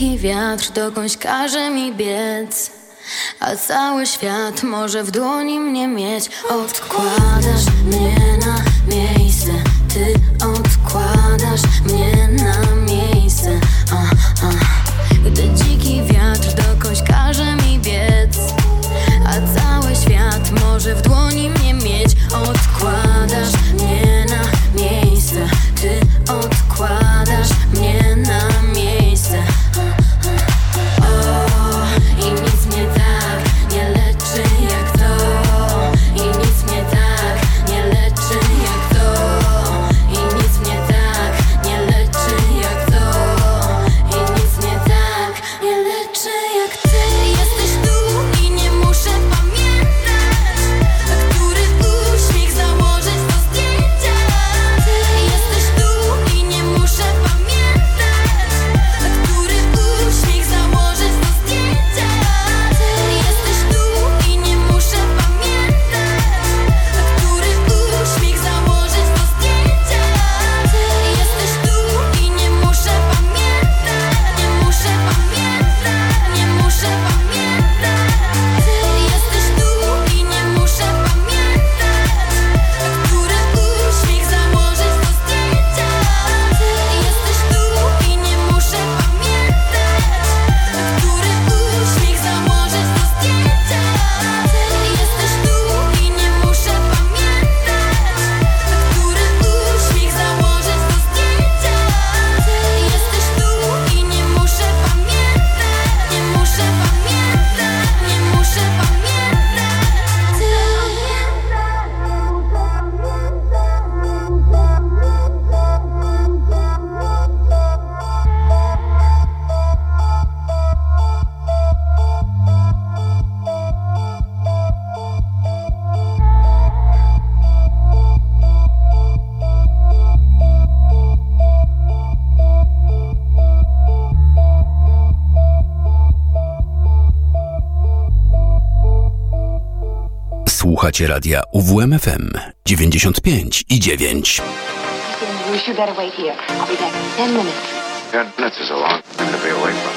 cienki wiatr dokądś każe mi biec A cały świat może w dłoni mnie mieć. Odkładasz mnie na miejsce Ty odkładasz mnie na miejsce słuchacie radia UWMFM 95 i 9. You better wait here. I'll be back in 10 minutes. Long. Be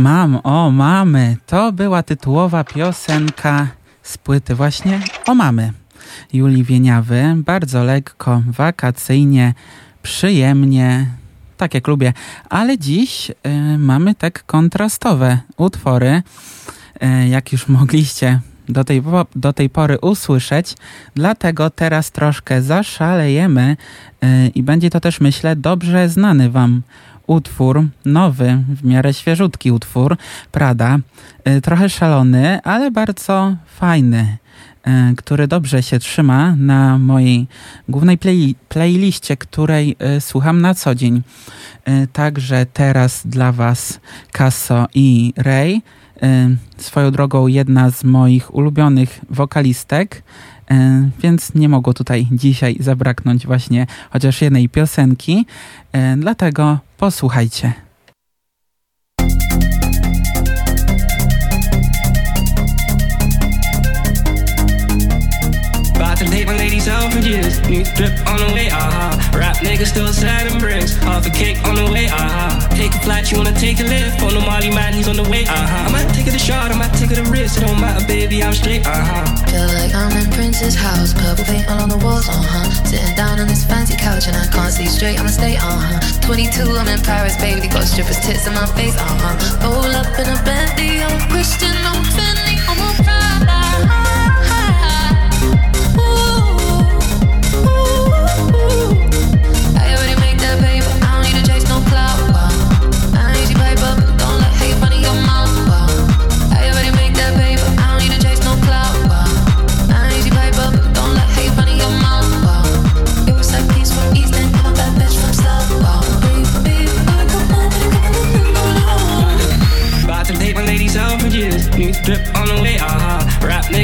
Mam, o mamy. To była tytułowa piosenka z płyty właśnie o mamy. Julii Wieniawy. Bardzo lekko, wakacyjnie, przyjemnie, tak jak lubię. Ale dziś y, mamy tak kontrastowe utwory, y, jak już mogliście do tej, do tej pory usłyszeć. Dlatego teraz troszkę zaszalejemy y, i będzie to też, myślę, dobrze znany Wam utwór, nowy, w miarę świeżutki utwór Prada. Y, trochę szalony, ale bardzo fajny, y, który dobrze się trzyma na mojej głównej play, playliście, której y, słucham na co dzień. Także teraz dla Was Casso i Ray. Swoją drogą jedna z moich ulubionych wokalistek, więc nie mogło tutaj dzisiaj zabraknąć właśnie chociaż jednej piosenki. Y, Dlatego posłuchajcie. For years. New drip on the way, aha. Rap nigga still and bricks. Half a cake on the way, aha. Take a flight, you wanna take a lift. On the Molly man, he's on the way, aha. I might take it a shot, I might take it a risk. It don't matter, baby, I'm straight, aha. Feel like I'm in Prince's house, purple paint all on the walls, uh huh. Sitting down on this fancy couch and I can't see straight, I'ma stay, uh huh. 22, I'm in Paris, baby, got strippers' tits in my face, uh huh. Roll up in a Bentley, I'm Christian, I'm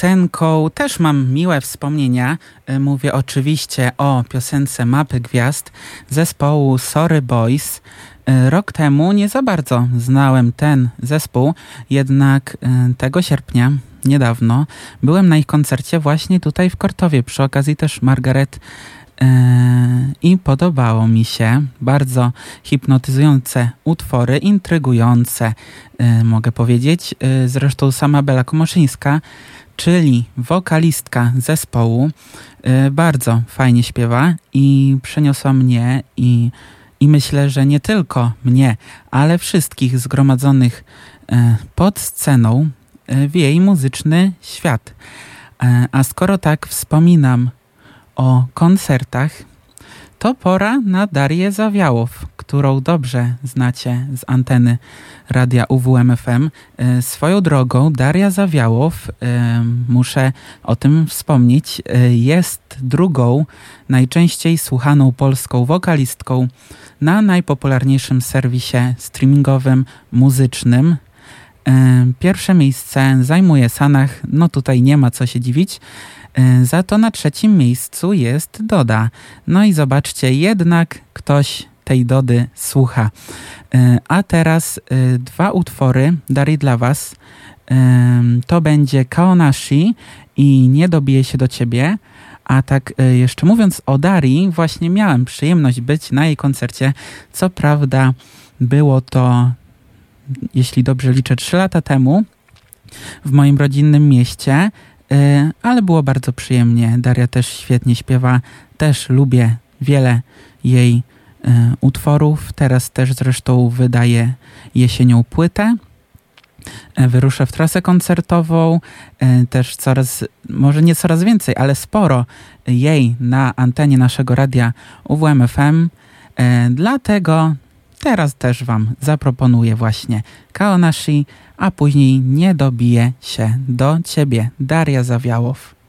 piosenką też mam miłe wspomnienia. E, Mówię oczywiście o piosence Mapy Gwiazd zespołu Sorry Boys. E, Rok temu nie za bardzo znałem ten zespół, jednak e, tego sierpnia, niedawno, byłem na ich koncercie właśnie tutaj w Kortowie, przy okazji też Margaret i podobało mi się. Bardzo hipnotyzujące utwory, intrygujące, mogę powiedzieć. Zresztą sama Bela Komoszyńska, czyli wokalistka zespołu, e, bardzo fajnie śpiewa i przeniosła mnie i, i myślę, że nie tylko mnie, ale wszystkich zgromadzonych e, pod sceną e, w jej muzyczny świat. A skoro tak wspominam o koncertach, to pora na Darię Zawiałow, którą dobrze znacie z anteny radia UWMFM. E, Swoją drogą Daria Zawiałow, e, muszę o tym wspomnieć, e, jest drugą najczęściej słuchaną polską wokalistką na najpopularniejszym serwisie streamingowym muzycznym. Pierwsze miejsce zajmuje Sanach, no tutaj nie ma co się dziwić. Za to na trzecim miejscu jest Doda. No i zobaczcie, jednak ktoś tej Dody słucha. E, A teraz e, dwa utwory Dari dla Was. Em, To będzie Kaonashi i Nie dobije się do Ciebie. A tak e, jeszcze mówiąc o Darii, właśnie miałem przyjemność być na jej koncercie. Co prawda było to, jeśli dobrze liczę, 3 lata temu w moim rodzinnym mieście, e, ale było bardzo przyjemnie. Daria też świetnie śpiewa, też lubię wiele jej e, utworów. Teraz też zresztą wydaje jesienią płytę. E, Wyrusza w trasę koncertową, e, też coraz, może nie coraz więcej, ale sporo jej na antenie naszego radia UWMFM. E, Dlatego teraz też Wam zaproponuję właśnie Kaonashi, a później nie dobije się do Ciebie Daria Zawiałow.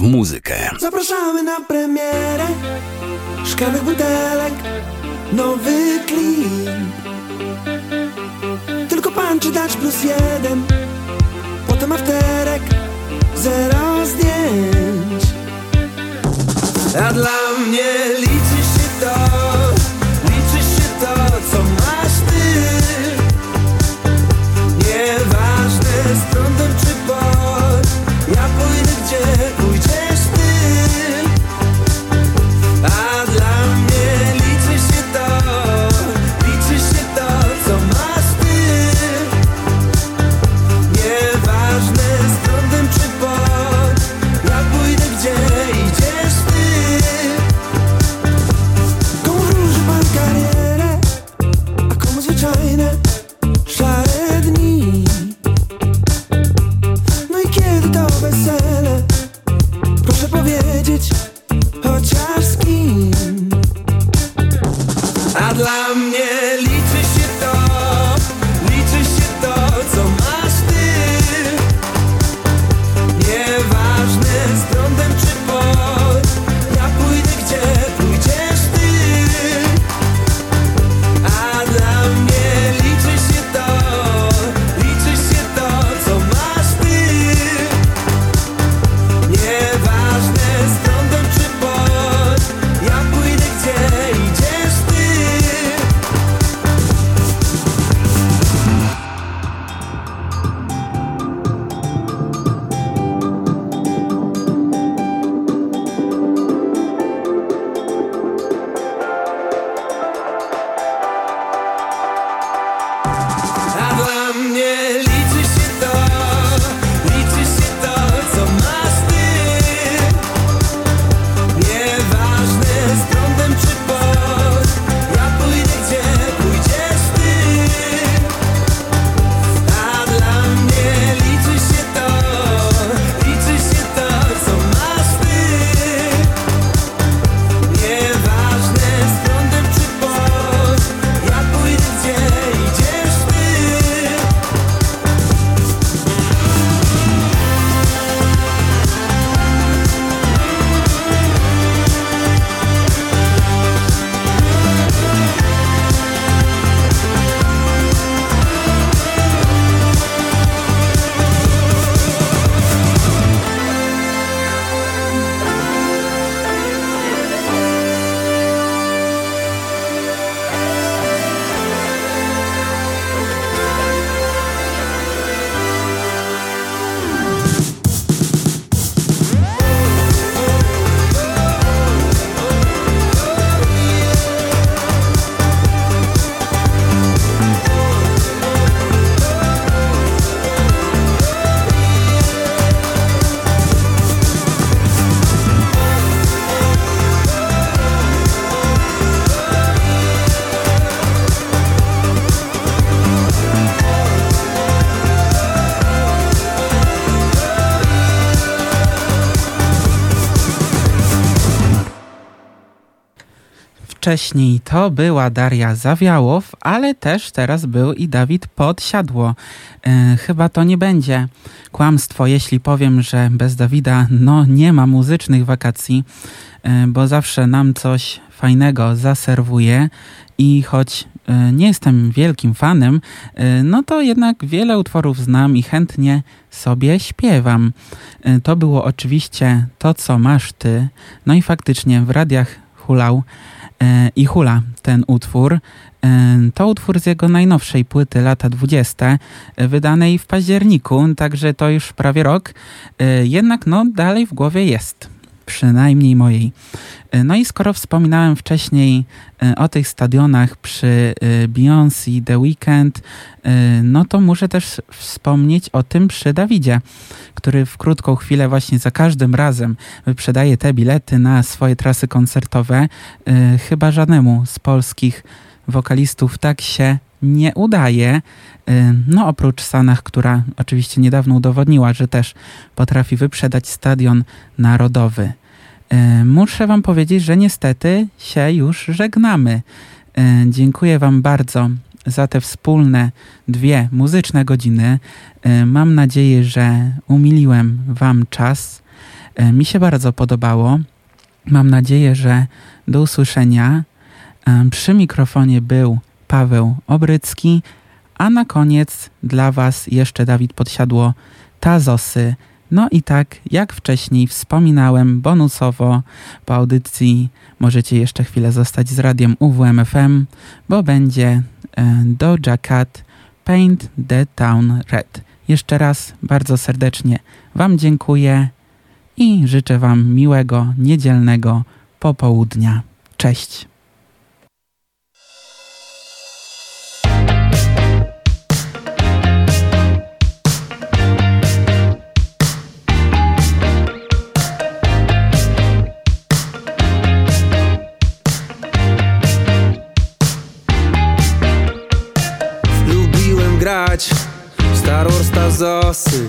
Uwierz w wcześniej to była Daria Zawiałow, ale też teraz był i Dawid Podsiadło. E, chyba to nie będzie kłamstwo, jeśli powiem, że bez Dawida no nie ma muzycznych wakacji, e, bo zawsze nam coś fajnego zaserwuje i choć e, nie jestem wielkim fanem, e, no to jednak wiele utworów znam i chętnie sobie śpiewam. E, To było oczywiście to, co masz ty. No i faktycznie w radiach hulał i hula ten utwór. E, To utwór z jego najnowszej płyty lata 20, e, wydanej w październiku, także to już prawie rok. E, Jednak no dalej w głowie jest, przynajmniej mojej. E, No i skoro wspominałem wcześniej e, o tych stadionach przy e, Beyoncé, The Weeknd, e, no to muszę też wspomnieć o tym przy Dawidzie, który w krótką chwilę właśnie za każdym razem wyprzedaje te bilety na swoje trasy koncertowe. Chyba żadnemu z polskich wokalistów tak się nie udaje. No oprócz Sanach, która oczywiście niedawno udowodniła, że też potrafi wyprzedać stadion narodowy. E, Muszę Wam powiedzieć, że niestety się już żegnamy. E, Dziękuję Wam bardzo za te wspólne dwie muzyczne godziny. E, Mam nadzieję, że umiliłem Wam czas. Mi się bardzo podobało. Mam nadzieję, że do usłyszenia. Przy mikrofonie był Paweł Obrycki, a na koniec dla Was jeszcze Dawid Podsiadło Tazosy. No i tak, jak wcześniej wspominałem, bonusowo po audycji możecie jeszcze chwilę zostać z radiem UWMFM, bo będzie e, Doja Paint the Town Red. Jeszcze raz bardzo serdecznie Wam dziękuję i życzę Wam miłego niedzielnego popołudnia. Cześć! Tazosy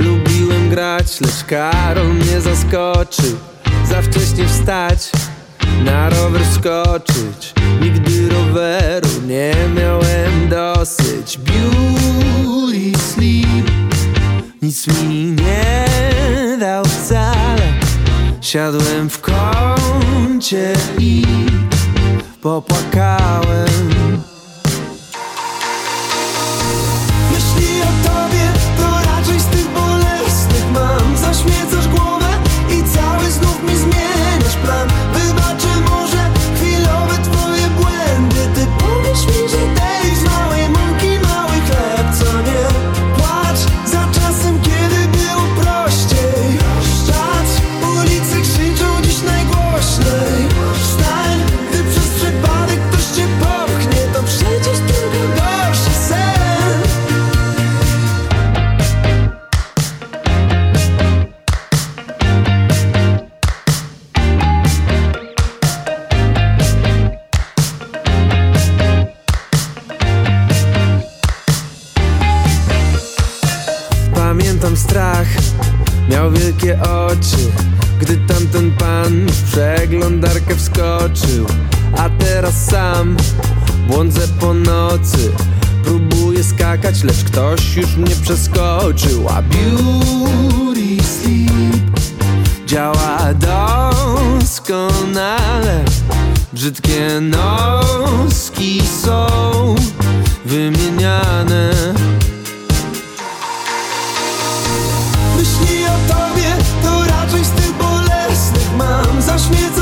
Lubiłem grać, lecz Karol mnie zaskoczył Za wcześnie wstać, na rower skoczyć Nigdy roweru nie miałem dosyć. Beauty sleep Nic mi nie dał wcale. Siadłem w kącie i popłakałem miał wielkie oczy. Gdy tamten pan w przeglądarkę wskoczył A teraz sam błądzę po nocy. Próbuję skakać, lecz ktoś już mnie przeskoczył A beauty sleep działa doskonale. Brzydkie noski są wymieniane mam